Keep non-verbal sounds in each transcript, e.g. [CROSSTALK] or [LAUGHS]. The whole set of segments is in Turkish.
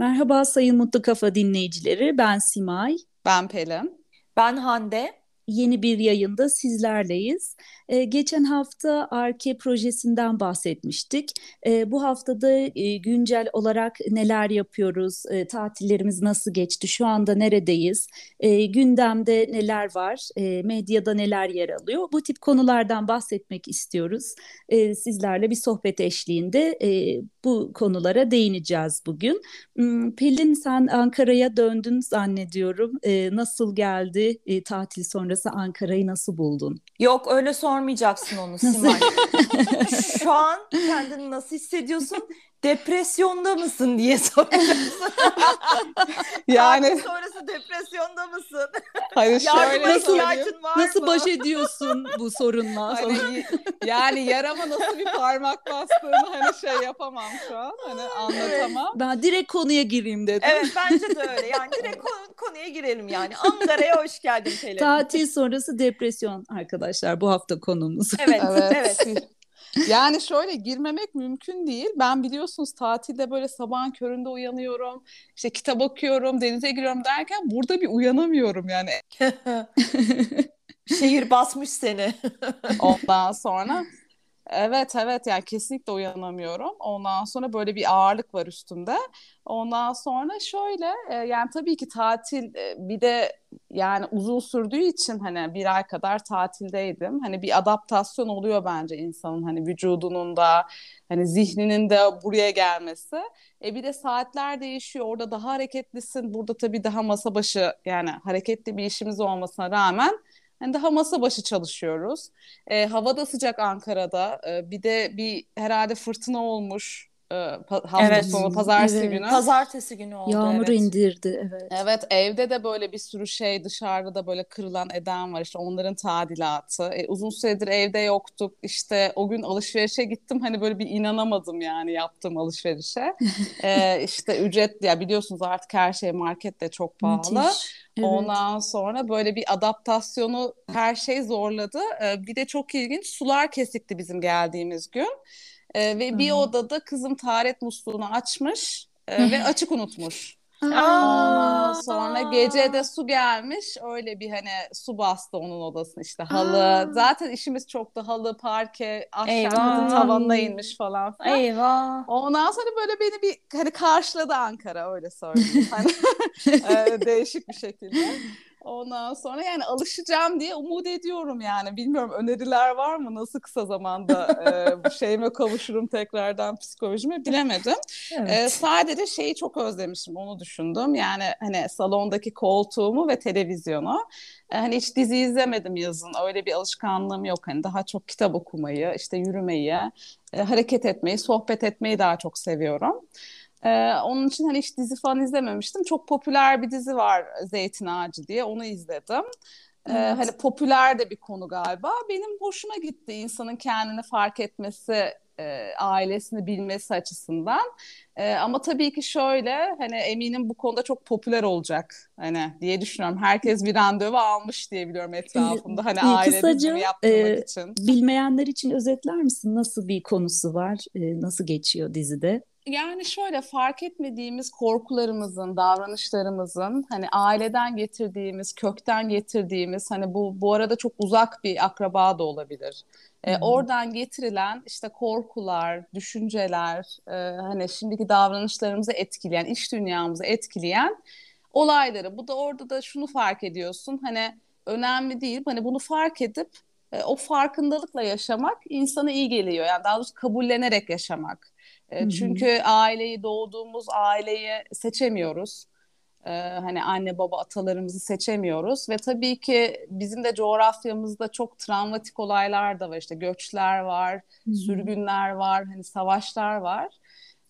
Merhaba Sayın Mutlu Kafa dinleyicileri, ben Simay. Ben Pelin. Ben Hande yeni bir yayında sizlerleyiz. Ee, geçen hafta ARKE projesinden bahsetmiştik. Ee, bu haftada e, güncel olarak neler yapıyoruz, e, tatillerimiz nasıl geçti, şu anda neredeyiz, e, gündemde neler var, e, medyada neler yer alıyor. Bu tip konulardan bahsetmek istiyoruz. E, sizlerle bir sohbet eşliğinde e, bu konulara değineceğiz bugün. Hmm, Pelin sen Ankara'ya döndün zannediyorum. E, nasıl geldi e, tatil sonrası? Sonrası Ankara'yı nasıl buldun? Yok öyle sormayacaksın onu Simay. [LAUGHS] Şu an kendini nasıl hissediyorsun? Depresyonda mısın diye soruyorsun. [LAUGHS] yani sonrası depresyonda mısın? Hayır şöyle nasıl, var nasıl mı? baş ediyorsun bu sorunla? Hani, yani yarama nasıl bir parmak bastığını hani şey yapamam şu an. Hani anlatamam. Ben direkt konuya gireyim dedim. Evet bence de öyle. Yani direkt konu, konuya girelim yani. Ankara'ya hoş geldin Pelin. Tatil sonrası depresyon arkadaşlar bu hafta konumuz. Evet, evet. evet. Yani şöyle girmemek mümkün değil. Ben biliyorsunuz tatilde böyle sabahın köründe uyanıyorum. İşte kitap okuyorum, denize giriyorum derken burada bir uyanamıyorum yani. [LAUGHS] Şehir basmış seni. Ondan sonra Evet evet yani kesinlikle uyanamıyorum. Ondan sonra böyle bir ağırlık var üstümde. Ondan sonra şöyle e, yani tabii ki tatil e, bir de yani uzun sürdüğü için hani bir ay kadar tatildeydim. Hani bir adaptasyon oluyor bence insanın hani vücudunun da hani zihninin de buraya gelmesi. E bir de saatler değişiyor. Orada daha hareketlisin. Burada tabii daha masa başı yani hareketli bir işimiz olmasına rağmen yani daha masa başı çalışıyoruz. E, hava da sıcak Ankara'da. E, bir de bir herhalde fırtına olmuş hafta evet. sonu pazartesi evet. günü. Pazartesi günü oldu Yağmur evet. indirdi evet. Evet evde de böyle bir sürü şey dışarıda da böyle kırılan eden var işte onların tadilatı. E, uzun süredir evde yoktuk işte o gün alışverişe gittim hani böyle bir inanamadım yani yaptığım alışverişe. [LAUGHS] e, işte ücret ya biliyorsunuz artık her şey markette çok pahalı. Müthiş. Evet. Ondan sonra böyle bir adaptasyonu her şey zorladı. E, bir de çok ilginç sular kesikti bizim geldiğimiz gün. E, ve Hı-hı. bir odada kızım taharet musluğunu açmış e, ve açık unutmuş. Aa, sonra gece de su gelmiş öyle bir hani su bastı onun odasını işte halı Aa. zaten işimiz çok da halı parke ahşap tavanına inmiş falan filan. Eyvah. Ondan sonra böyle beni bir hani karşıladı Ankara öyle söyleyeyim. [LAUGHS] hani, [LAUGHS] değişik bir şekilde. Ondan sonra yani alışacağım diye umut ediyorum yani. Bilmiyorum öneriler var mı? Nasıl kısa zamanda [LAUGHS] e, bu şeyime kavuşurum tekrardan psikolojime bilemedim. Evet. E, sadece şeyi çok özlemişim onu düşündüm. Yani hani salondaki koltuğumu ve televizyonu. E, hani hiç dizi izlemedim yazın. Öyle bir alışkanlığım yok. Hani daha çok kitap okumayı, işte yürümeyi, e, hareket etmeyi, sohbet etmeyi daha çok seviyorum. Ee, onun için hani hiç dizi falan izlememiştim. Çok popüler bir dizi var Zeytin Ağacı diye. Onu izledim. Ee, evet. Hani popüler de bir konu galiba. Benim hoşuma gitti insanın kendini fark etmesi, e, ailesini bilmesi açısından. E, ama tabii ki şöyle hani eminim bu konuda çok popüler olacak hani diye düşünüyorum. Herkes bir randevu almış diye biliyorum etrafında hani aile yaptırmak e, için. Bilmeyenler için özetler misin? Nasıl bir konusu var? E, nasıl geçiyor dizide? Yani şöyle fark etmediğimiz korkularımızın, davranışlarımızın hani aileden getirdiğimiz, kökten getirdiğimiz hani bu bu arada çok uzak bir akraba da olabilir. Ee, oradan getirilen işte korkular, düşünceler, e, hani şimdiki davranışlarımızı etkileyen, iş dünyamızı etkileyen olayları. Bu da orada da şunu fark ediyorsun. Hani önemli değil. Hani bunu fark edip e, o farkındalıkla yaşamak insana iyi geliyor. Yani daha doğrusu kabullenerek yaşamak. E, çünkü aileyi doğduğumuz aileyi seçemiyoruz. Ee, hani anne baba atalarımızı seçemiyoruz ve tabii ki bizim de coğrafyamızda çok travmatik olaylar da var işte göçler var, Hı-hı. sürgünler var, hani savaşlar var.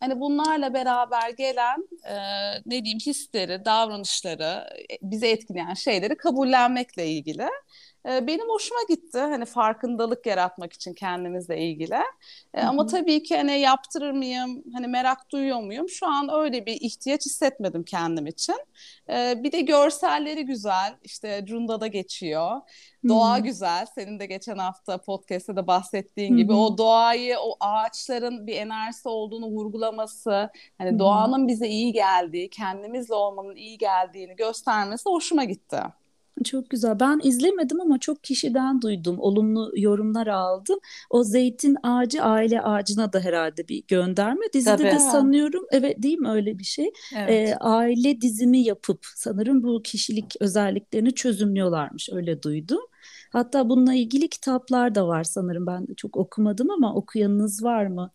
Hani bunlarla beraber gelen e, ne diyeyim hisleri, davranışları, bizi etkileyen şeyleri kabullenmekle ilgili. E, benim hoşuma gitti. Hani farkındalık yaratmak için kendimizle ilgili. E, ama tabii ki hani yaptırır mıyım, hani merak duyuyor muyum? Şu an öyle bir ihtiyaç hissetmedim kendim için. E, bir de görselleri güzel. İşte Cunda'da geçiyor. Doğa hmm. güzel. Senin de geçen hafta podcast'te de bahsettiğin gibi o doğayı, o ağaçların bir enerjisi olduğunu vurgulaması, hani doğanın bize iyi geldiği, kendimizle olmanın iyi geldiğini göstermesi hoşuma gitti. Çok güzel. Ben izlemedim ama çok kişiden duydum. Olumlu yorumlar aldım. O zeytin ağacı aile ağacına da herhalde bir gönderme. Dizide Tabii. de sanıyorum evet değil mi öyle bir şey? Evet. Ee, aile dizimi yapıp sanırım bu kişilik özelliklerini çözümlüyorlarmış. Öyle duydum. Hatta bununla ilgili kitaplar da var sanırım. Ben çok okumadım ama okuyanınız var mı?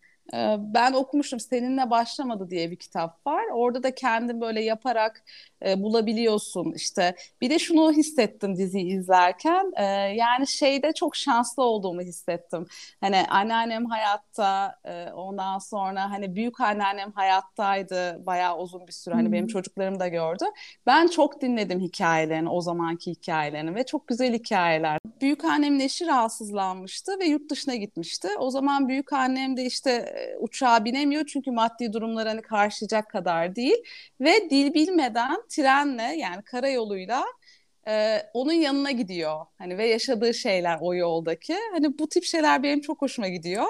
Ben okumuştum Seninle Başlamadı diye bir kitap var. Orada da kendin böyle yaparak e, bulabiliyorsun işte. Bir de şunu hissettim diziyi izlerken. E, yani şeyde çok şanslı olduğumu hissettim. Hani anneannem hayatta e, ondan sonra hani büyük anneannem hayattaydı bayağı uzun bir süre. Hani hmm. benim çocuklarım da gördü. Ben çok dinledim hikayelerini o zamanki hikayelerini ve çok güzel hikayeler. Büyük annemin eşi rahatsızlanmıştı ve yurt dışına gitmişti. O zaman büyük annem de işte uçağa binemiyor çünkü maddi durumları hani karşılayacak kadar değil ve dil bilmeden trenle yani karayoluyla e, onun yanına gidiyor. Hani ve yaşadığı şeyler o yoldaki. Hani bu tip şeyler benim çok hoşuma gidiyor.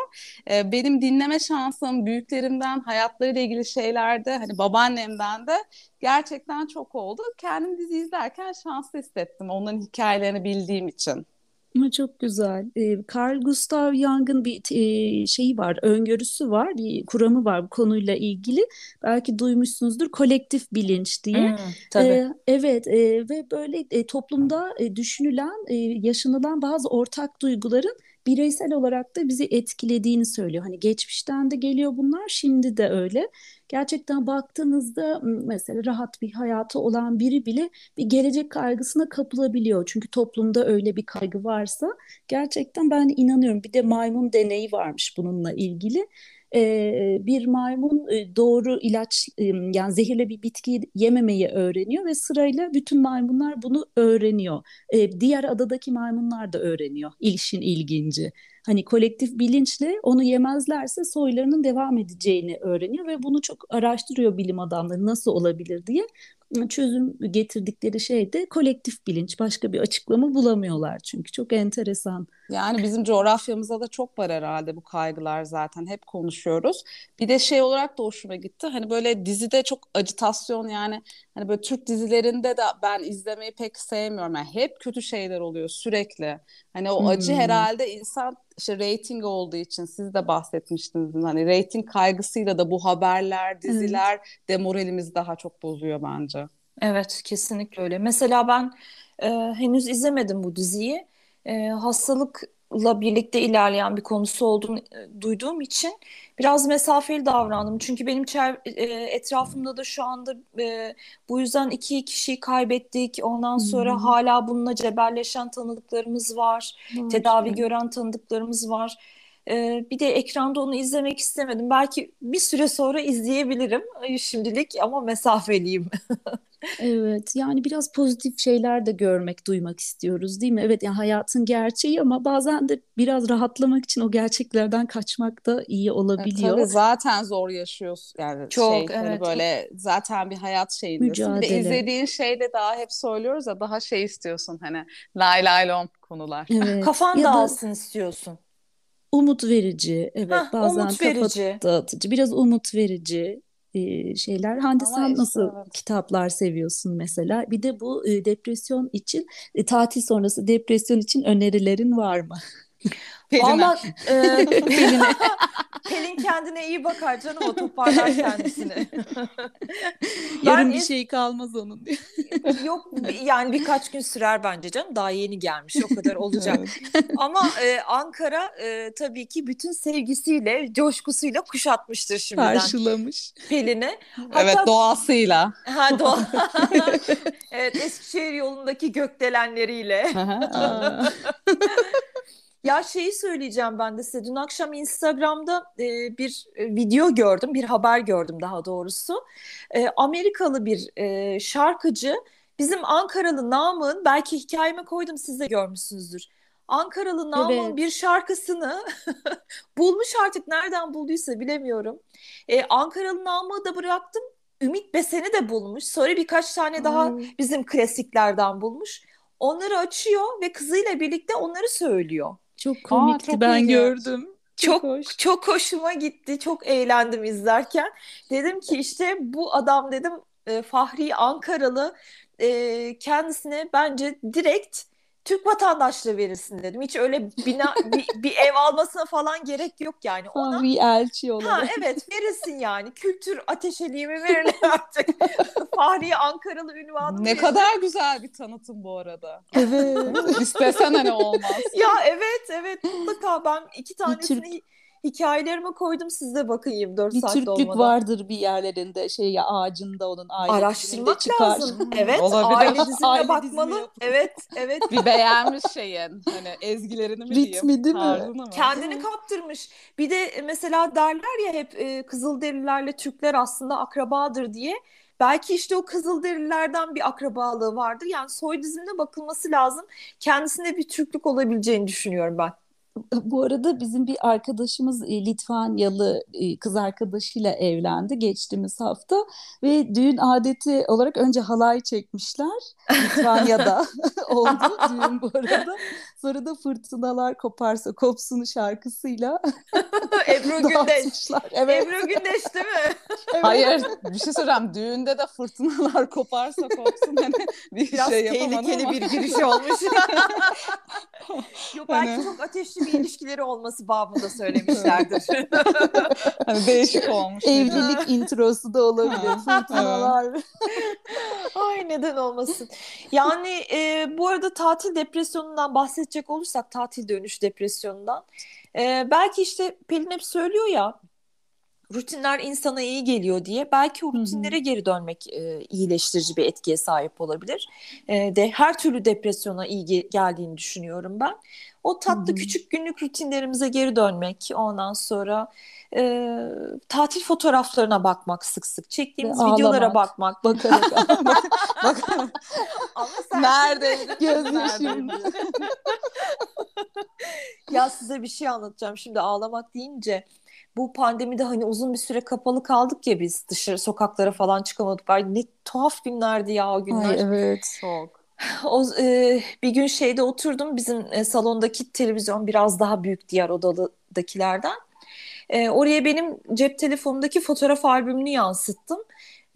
E, benim dinleme şansım büyüklerimden hayatlarıyla ilgili şeylerde hani babaannemden de gerçekten çok oldu. Kendim dizi izlerken şanslı hissettim onların hikayelerini bildiğim için. Çok güzel. Ee, Carl Gustav Jung'ın bir e, şeyi var, öngörüsü var, bir kuramı var bu konuyla ilgili. Belki duymuşsunuzdur, kolektif bilinç diye. Hmm, tabii. Evet e, ve böyle e, toplumda e, düşünülen, e, yaşanılan bazı ortak duyguların bireysel olarak da bizi etkilediğini söylüyor. Hani geçmişten de geliyor bunlar, şimdi de öyle. Gerçekten baktığınızda mesela rahat bir hayatı olan biri bile bir gelecek kaygısına kapılabiliyor. Çünkü toplumda öyle bir kaygı varsa gerçekten ben inanıyorum. Bir de maymun deneyi varmış bununla ilgili bir maymun doğru ilaç yani zehirli bir bitki yememeyi öğreniyor ve sırayla bütün maymunlar bunu öğreniyor. Diğer adadaki maymunlar da öğreniyor. İlişin ilginci. Hani kolektif bilinçle onu yemezlerse soylarının devam edeceğini öğreniyor ve bunu çok araştırıyor bilim adamları nasıl olabilir diye çözüm getirdikleri şey de kolektif bilinç. Başka bir açıklama bulamıyorlar çünkü çok enteresan. Yani bizim coğrafyamızda da çok var herhalde bu kaygılar zaten hep konuşuyoruz. Bir de şey olarak da hoşuma gitti. Hani böyle dizide çok acitasyon yani hani böyle Türk dizilerinde de ben izlemeyi pek sevmiyorum. Yani hep kötü şeyler oluyor sürekli. Hani o acı hmm. herhalde insan işte rating olduğu için siz de bahsetmiştiniz. Hani rating kaygısıyla da bu haberler, diziler evet. demoralimizi daha çok bozuyor bence. Evet kesinlikle öyle. Mesela ben e, henüz izlemedim bu diziyi. E, hastalık birlikte ilerleyen bir konusu olduğunu e, duyduğum için biraz mesafeli davrandım. Çünkü benim e, etrafımda da şu anda e, bu yüzden iki kişiyi kaybettik. Ondan sonra hmm. hala bununla cebelleşen tanıdıklarımız var. Hmm. Tedavi gören tanıdıklarımız var. E, bir de ekranda onu izlemek istemedim. Belki bir süre sonra izleyebilirim şimdilik ama mesafeliyim. [LAUGHS] Evet yani biraz pozitif şeyler de görmek, duymak istiyoruz değil mi? Evet yani hayatın gerçeği ama bazen de biraz rahatlamak için o gerçeklerden kaçmak da iyi olabiliyor. E, tabii zaten zor yaşıyoruz yani Çok, şey hani evet. hani böyle zaten bir hayat şeyindesin. Mücadele. Bir de izlediğin şeyde daha hep söylüyoruz ya daha şey istiyorsun hani lay lay lom konular. Evet. Kafan dağılsın istiyorsun umut verici evet Heh, bazen umut verici. dağıtıcı biraz umut verici şeyler. Hande Ama sen işte, nasıl evet. kitaplar seviyorsun mesela? Bir de bu e, depresyon için e, tatil sonrası depresyon için önerilerin var mı? [LAUGHS] [LAUGHS] Valla e, [LAUGHS] Pelin'e. Pelin kendine iyi bakar canım o toparlar kendisini. [LAUGHS] Yarın bir şey kalmaz onun. Yok yani birkaç gün sürer bence canım. Daha yeni gelmiş o kadar olacak. Ama e, Ankara e, tabii ki bütün sevgisiyle, coşkusuyla kuşatmıştır şimdiden. Karşılamış. Pelin'i. evet doğasıyla. Ha, doğa. evet Eskişehir yolundaki gökdelenleriyle. Ya şeyi söyleyeceğim ben de size. Dün akşam Instagram'da e, bir e, video gördüm, bir haber gördüm daha doğrusu. E, Amerikalı bir e, şarkıcı bizim Ankaralı Namık'ın belki hikayeme koydum siz de görmüşsünüzdür. Ankaralı Namık'ın evet. bir şarkısını [LAUGHS] bulmuş artık nereden bulduysa bilemiyorum. Ee, Ankaralı Namık'ı da bıraktım. Ümit Besen'i de bulmuş. Sonra birkaç tane daha hmm. bizim klasiklerden bulmuş. Onları açıyor ve kızıyla birlikte onları söylüyor. Çok komikti Aa, çok ben gördüm. Çok çok, hoş. çok hoşuma gitti. Çok eğlendim izlerken. Dedim ki işte bu adam dedim e, Fahri Ankaralı e, kendisine bence direkt Türk vatandaşlığı verilsin dedim. Hiç öyle bina, [LAUGHS] bir, bir ev almasına falan gerek yok yani. Ona, bir elçi olarak. Ha, evet verilsin yani. Kültür ateşeliğimi [LAUGHS] verin artık. Fahri Ankaralı ünvanı Ne verin. kadar güzel bir tanıtım bu arada. Evet. İstesen hani olmaz. ya evet evet mutlaka ben iki tanesini... Hikayelerime koydum siz de bakın 24 bir saat Türklük olmadan. vardır bir yerlerinde şey ya ağacında onun aile Araştırmak çıkar. lazım. evet Olabilir. aile dizimine aile bakmalı. evet evet. Bir beğenmiş şeyin hani ezgilerini mi diyeyim? Ritmi değil mi? Kendini kaptırmış. Bir de mesela derler ya hep e, Kızılderililerle Türkler aslında akrabadır diye. Belki işte o Kızılderililerden bir akrabalığı vardır. Yani soy dizimine bakılması lazım. Kendisinde bir Türklük olabileceğini düşünüyorum ben. [LAUGHS] Bu arada bizim bir arkadaşımız e, Litvanyalı e, kız arkadaşıyla evlendi geçtiğimiz hafta ve düğün adeti olarak önce halay çekmişler [LAUGHS] Litvanya'da [LAUGHS] oldu düğün bu arada. Sonra da fırtınalar koparsa kopsun şarkısıyla [LAUGHS] Ebru [LAUGHS] Gündeş. Evet. Ebru Gündeş değil mi? [LAUGHS] Evet. Hayır bir şey söyleyeyim düğünde de fırtınalar koparsa kopsun hani bir Biraz şey tehlikeli bir giriş olmuş. Yok belki hani... çok ateşli bir ilişkileri olması babında söylemişlerdir. hani değişik olmuş. Evlilik introsu da olabilir. Fırtınalar. Ay neden olmasın. Yani e, bu arada tatil depresyonundan bahsedecek olursak tatil dönüş depresyonundan. E, belki işte Pelin hep söylüyor ya rutinler insana iyi geliyor diye belki o rutinlere geri dönmek e, iyileştirici bir etkiye sahip olabilir. E, de her türlü depresyona iyi ge- geldiğini düşünüyorum ben. O tatlı Hı-hı. küçük günlük rutinlerimize geri dönmek, ondan sonra e, tatil fotoğraflarına bakmak sık sık, çektiğimiz Ve videolara bakmak. Bakarak. [LAUGHS] bakarak. Ama sen Neredeydi? Gözyaşım. [LAUGHS] ya size bir şey anlatacağım şimdi ağlamak deyince bu pandemide hani uzun bir süre kapalı kaldık ya biz dışarı sokaklara falan çıkamadık. Ay ne tuhaf günlerdi ya o günler. Ay evet. Çok. [LAUGHS] O, e, bir gün şeyde oturdum bizim e, salondaki televizyon biraz daha büyük diğer odadakilerden. E, oraya benim cep telefonumdaki fotoğraf albümünü yansıttım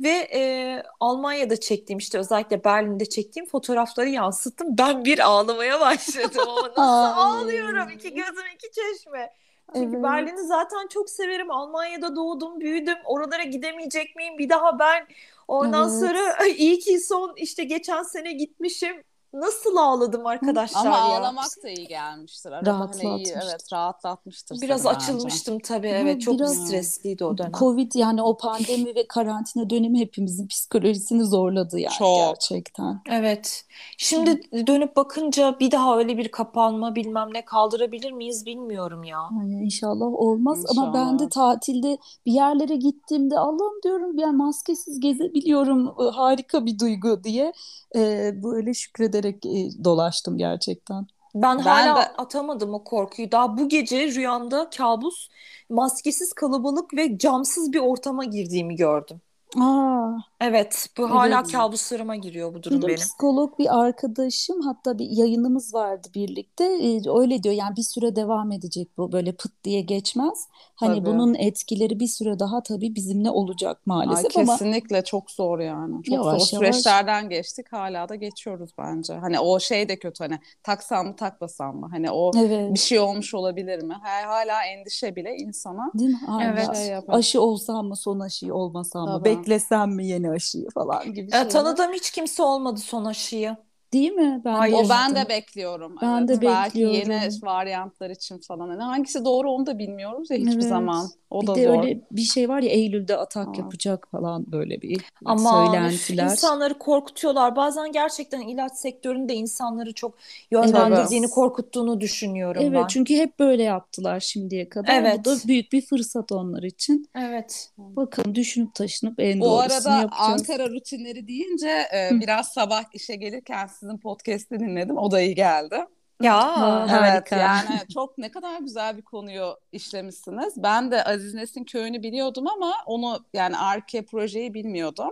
ve e, Almanya'da çektiğim işte özellikle Berlin'de çektiğim fotoğrafları yansıttım. Ben bir ağlamaya başladım [LAUGHS] ama nasıl ağlıyorum iki gözüm iki çeşme. Çünkü evet. Berlin'i zaten çok severim. Almanya'da doğdum, büyüdüm. Oralara gidemeyecek miyim? Bir daha ben ondan evet. sonra iyi ki son işte geçen sene gitmişim. Nasıl ağladım arkadaşlar Ama ya. Ama ağlamak da iyi gelmiştir. Arada Rahatlatmıştır. Hani iyi, evet rahatlatmıştır. Biraz açılmıştım bence. tabii. Evet çok biraz stresliydi o dönem. Covid yani o pandemi ve karantina dönemi hepimizin psikolojisini zorladı yani çok. gerçekten. Evet. Şimdi Hı. dönüp bakınca bir daha öyle bir kapanma bilmem ne kaldırabilir miyiz bilmiyorum ya. Yani inşallah olmaz inşallah. ama ben de tatilde bir yerlere gittiğimde Allah'ım diyorum yani maskesiz gezebiliyorum harika bir duygu diye e, böyle şükrederek e, dolaştım gerçekten. Ben, ben hala de... atamadım o korkuyu. Daha bu gece rüyamda kabus maskesiz kalabalık ve camsız bir ortama girdiğimi gördüm. Aa, evet bu evet. hala kabuslarıma giriyor bu durum bir benim. Psikolog bir arkadaşım hatta bir yayınımız vardı birlikte ee, öyle diyor yani bir süre devam edecek bu böyle pıt diye geçmez. Hani tabii. bunun etkileri bir süre daha tabii bizimle olacak maalesef Ay, kesinlikle ama çok zor yani. Çok yavaş, zor yavaş. süreçlerden geçtik hala da geçiyoruz bence. Hani o şey de kötü hani taksam mı takmasam mı hani o evet. bir şey olmuş olabilir mi? Hala endişe bile insana. Değil mi? Hala. Evet. Şey aşı olsam mı son aşı olmasam mı? Beklesem mi yeni aşıyı falan gibi şeyler. Tanıdığım hiç kimse olmadı son aşıyı. Değil mi? Ben Hayır, o ben de bekliyorum. Ben evet. de Belki bekliyorum. yeni varyantlar için falan. Yani hangisi doğru onu da bilmiyoruz ya hiçbir evet. zaman. O bir da de zor. öyle bir şey var ya Eylül'de atak Aa. yapacak falan böyle bir Ama söylentiler. insanları korkutuyorlar. Bazen gerçekten ilaç sektöründe insanları çok yönlendirdiğini, evet. korkuttuğunu düşünüyorum evet, ben. Evet çünkü hep böyle yaptılar şimdiye kadar. Evet. Bu da büyük bir fırsat onlar için. Evet. Bakalım düşünüp taşınıp en doğrusunu yapacağız. Bu arada Ankara rutinleri deyince e, biraz sabah işe gelirken sizin podcast'i dinledim. O da iyi geldi. Ya evet harika. yani [LAUGHS] çok ne kadar güzel bir konuyu işlemişsiniz. Ben de Aziz Nesin köyünü biliyordum ama onu yani Arke projeyi bilmiyordum.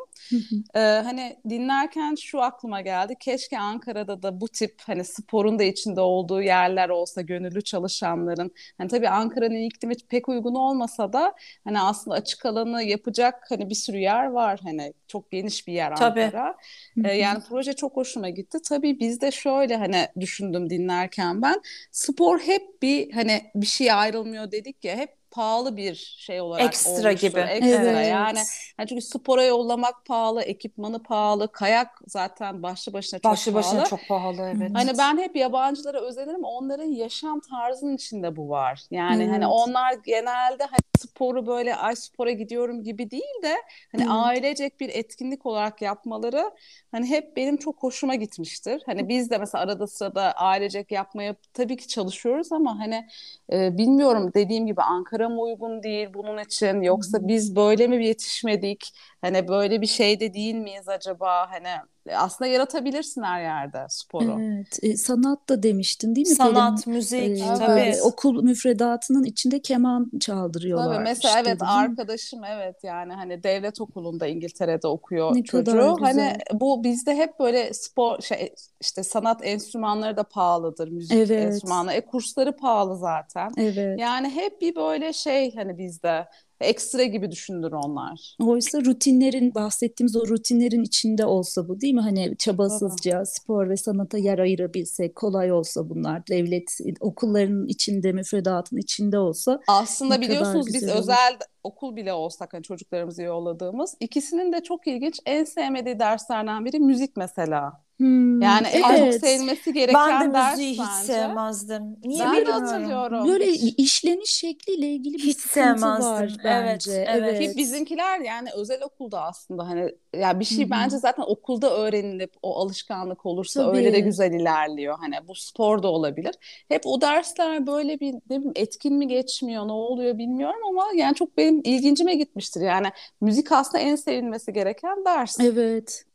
ee, hani dinlerken şu aklıma geldi. Keşke Ankara'da da bu tip hani sporun da içinde olduğu yerler olsa gönüllü çalışanların. Hani tabii Ankara'nın iklimi pek uygun olmasa da hani aslında açık alanı yapacak hani bir sürü yer var. Hani çok geniş bir yer Ankara. Tabii. Ee, yani proje çok hoşuma gitti. Tabii bizde şöyle hani düşündüm dinlerken dinlerken ben spor hep bir hani bir şey ayrılmıyor dedik ya hep pahalı bir şey olarak ekstra olmuştur. gibi. Ekstra evet. yani. yani çünkü spora yollamak pahalı, ekipmanı pahalı, kayak zaten başlı başına çok başlı pahalı. Başlı başına çok pahalı evet. Hani ben hep yabancılara özenirim. Onların yaşam tarzının içinde bu var. Yani hani evet. hani onlar genelde hani sporu böyle ay spora gidiyorum gibi değil de hani evet. ailecek bir etkinlik olarak yapmaları hani hep benim çok hoşuma gitmiştir. Hani biz de mesela arada sırada ailecek yapmaya tabii ki çalışıyoruz ama hani e, bilmiyorum dediğim gibi Ankara mı uygun değil bunun için yoksa biz böyle mi yetişmedik? Hani böyle bir şey de değil miyiz acaba? Hani aslında yaratabilirsin her yerde sporu. Evet. E, sanat da demiştin değil mi? Sanat, Pelin? müzik e, tabii. Okul müfredatının içinde keman çaldırıyorlar. Tabii mesela işte, evet arkadaşım evet yani hani devlet okulunda İngiltere'de okuyor ne çocuğu. Hani bu bizde hep böyle spor şey işte sanat enstrümanları da pahalıdır. Müzik evet. enstrümanları. E kursları pahalı zaten. Evet. Yani hep bir böyle şey hani bizde ekstra gibi düşündür onlar. Oysa rutinlerin bahsettiğimiz o rutinlerin içinde olsa bu değil mi? Hani çabasızca Tabii. spor ve sanata yer ayırabilsek kolay olsa bunlar devlet okullarının içinde müfredatın içinde olsa. Aslında biliyorsunuz biz olur. özel okul bile olsak hani çocuklarımızı yolladığımız ikisinin de çok ilginç en sevmediği derslerden biri müzik mesela. Hmm, yani evet. en çok sevmesi gereken ben de ders müziği hiç bence. sevmezdim. Niye ben de hatırlıyorum. Böyle işleniş şekliyle ilgili bir hiç sıkıntı var bence. Evet, evet. Ki bizimkiler yani özel okulda aslında hani ya yani bir şey Hı-hı. bence zaten okulda öğrenilip o alışkanlık olursa Tabii. öyle de güzel ilerliyor. Hani bu spor da olabilir. Hep o dersler böyle bir ne bileyim etkin mi geçmiyor, ne oluyor bilmiyorum ama yani çok benim ilgincime gitmiştir. Yani müzik aslında en sevilmesi gereken ders. Evet.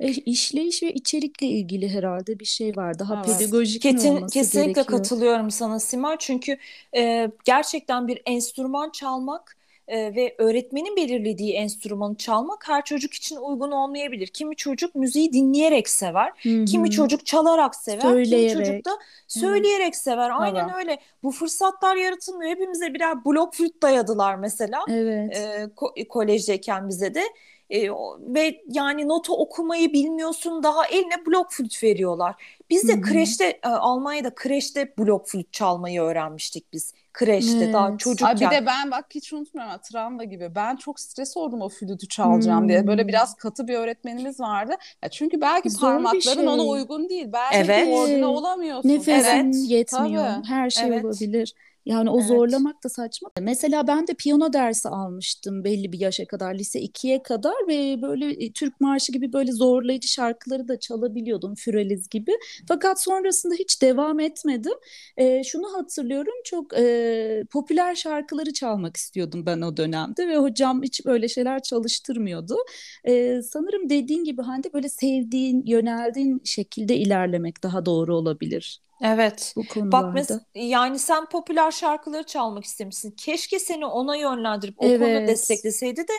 E, işleyiş ve içerikle ilgili herhalde bir şey var. Daha evet. pedagojik Ketin, olması kesinlikle gerekiyor. katılıyorum sana Simay. Çünkü e, gerçekten bir enstrüman çalmak e, ve öğretmenin belirlediği enstrümanı çalmak her çocuk için uygun olmayabilir. Kimi çocuk müziği dinleyerek sever, Hı-hı. kimi çocuk çalarak sever, söyleyerek. kimi çocuk da söyleyerek Hı-hı. sever. Aynen evet. öyle. Bu fırsatlar yaratılmıyor. Hepimize birer blok flüt dayadılar mesela. Evet. E, ko- kolejdeyken bize de. E, ve yani nota okumayı bilmiyorsun daha eline blok flüt veriyorlar. Biz de Hı-hı. kreşte e, Almanya'da kreşte blok flüt çalmayı öğrenmiştik biz. Kreşte evet. daha çocukken. Ay bir de ben bak hiç unutmuyorum travma gibi. Ben çok stres oldum o flütü çalacağım hmm. diye. Böyle biraz katı bir öğretmenimiz vardı. Ya çünkü belki Zor parmakların şey. ona uygun değil. Belki evet. koordine olamıyorsun. Nefesin evet. yetmiyor. Tabii. Her şey evet. olabilir. Yani o evet. zorlamak da saçma. Mesela ben de piyano dersi almıştım belli bir yaşa kadar, lise 2'ye kadar ve böyle e, Türk marşı gibi böyle zorlayıcı şarkıları da çalabiliyordum, Füreliz gibi. Fakat sonrasında hiç devam etmedim. E, şunu hatırlıyorum, çok e, popüler şarkıları çalmak istiyordum ben o dönemde ve hocam hiç böyle şeyler çalıştırmıyordu. E, sanırım dediğin gibi Hande böyle sevdiğin, yöneldiğin şekilde ilerlemek daha doğru olabilir. Evet. Bu konularda. Bak mes- yani sen popüler şarkıları çalmak istemişsin. Keşke seni ona yönlendirip o evet. konuda destekleseydi de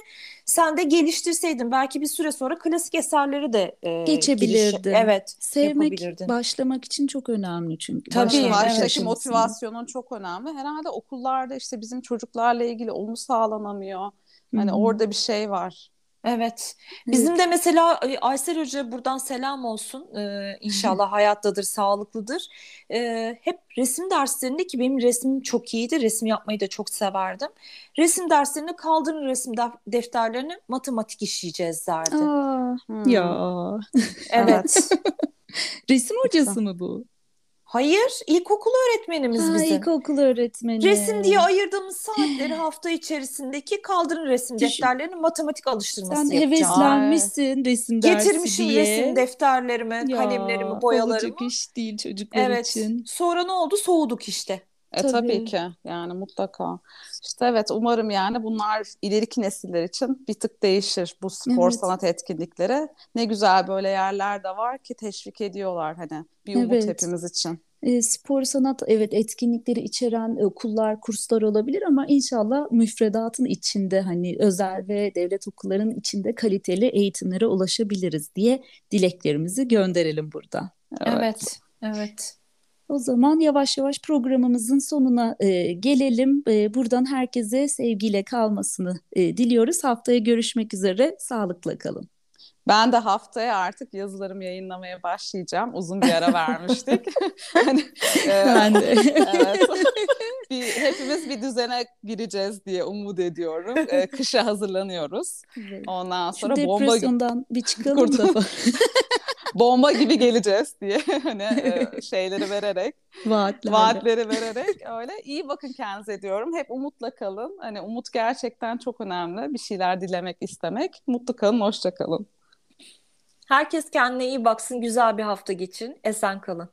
sen de geliştirseydin. Belki bir süre sonra klasik eserleri de e, geçebilirdin. Giriş, evet. Sevmek başlamak için çok önemli çünkü. Tabii. Baştaki evet. motivasyonun çok önemli. Herhalde okullarda işte bizim çocuklarla ilgili onu sağlanamıyor. Hani Hı-hı. orada bir şey var. Evet. Bizim de mesela Aysel Hoca buradan selam olsun. Ee, inşallah hayattadır, sağlıklıdır. Ee, hep resim derslerinde ki benim resmim çok iyiydi. Resim yapmayı da çok severdim. Resim derslerini kaldırın resim defterlerini matematik işleyeceğiz derdi. Aa, hmm. Ya. Evet. [LAUGHS] Resim hocası mı bu? Hayır, ilkokul öğretmenimiz ha, bizim. İlkokul öğretmeni. Resim diye ayırdığımız saatleri hafta içerisindeki kaldırın resim Düşün. defterlerini matematik alıştırması Sen yapacağım. heveslenmişsin resim dersi Getirmişim diye. resim defterlerimi, Ya, kalemlerimi, boyalarımı. Olacak iş değil çocuklar Evet. için. Sonra ne oldu? Soğuduk işte. E Tabii. tabii ki yani mutlaka. İşte evet umarım yani bunlar ileriki nesiller için bir tık değişir bu spor Evet. sanat etkinlikleri. Ne güzel böyle yerler de var ki teşvik ediyorlar hani bir umut Evet. hepimiz için. E, spor sanat evet etkinlikleri içeren e, okullar, kurslar olabilir ama inşallah müfredatın içinde hani özel ve devlet okullarının içinde kaliteli eğitimlere ulaşabiliriz diye dileklerimizi gönderelim burada. Evet. Evet. O zaman yavaş yavaş programımızın sonuna e, gelelim. E, buradan herkese sevgiyle kalmasını e, diliyoruz. Haftaya görüşmek üzere. Sağlıkla kalın. Ben de haftaya artık yazılarımı yayınlamaya başlayacağım. Uzun bir ara vermiştik. [LAUGHS] hani, e, Ben de. evet. bir, hepimiz bir düzene gireceğiz diye umut ediyorum. E, kışa hazırlanıyoruz. Evet. Ondan Şu sonra bomba gibi, depresyondan bir çıkalım da [LAUGHS] bomba gibi geleceğiz diye [LAUGHS] hani e, [LAUGHS] şeyleri vererek, vaatlerle. vaatleri vererek öyle iyi bakın kendinize diyorum. Hep umutla kalın. Hani umut gerçekten çok önemli. Bir şeyler dilemek, istemek. Mutlu kalın, hoşça kalın. Herkes kendine iyi baksın, güzel bir hafta geçin. Esen kalın.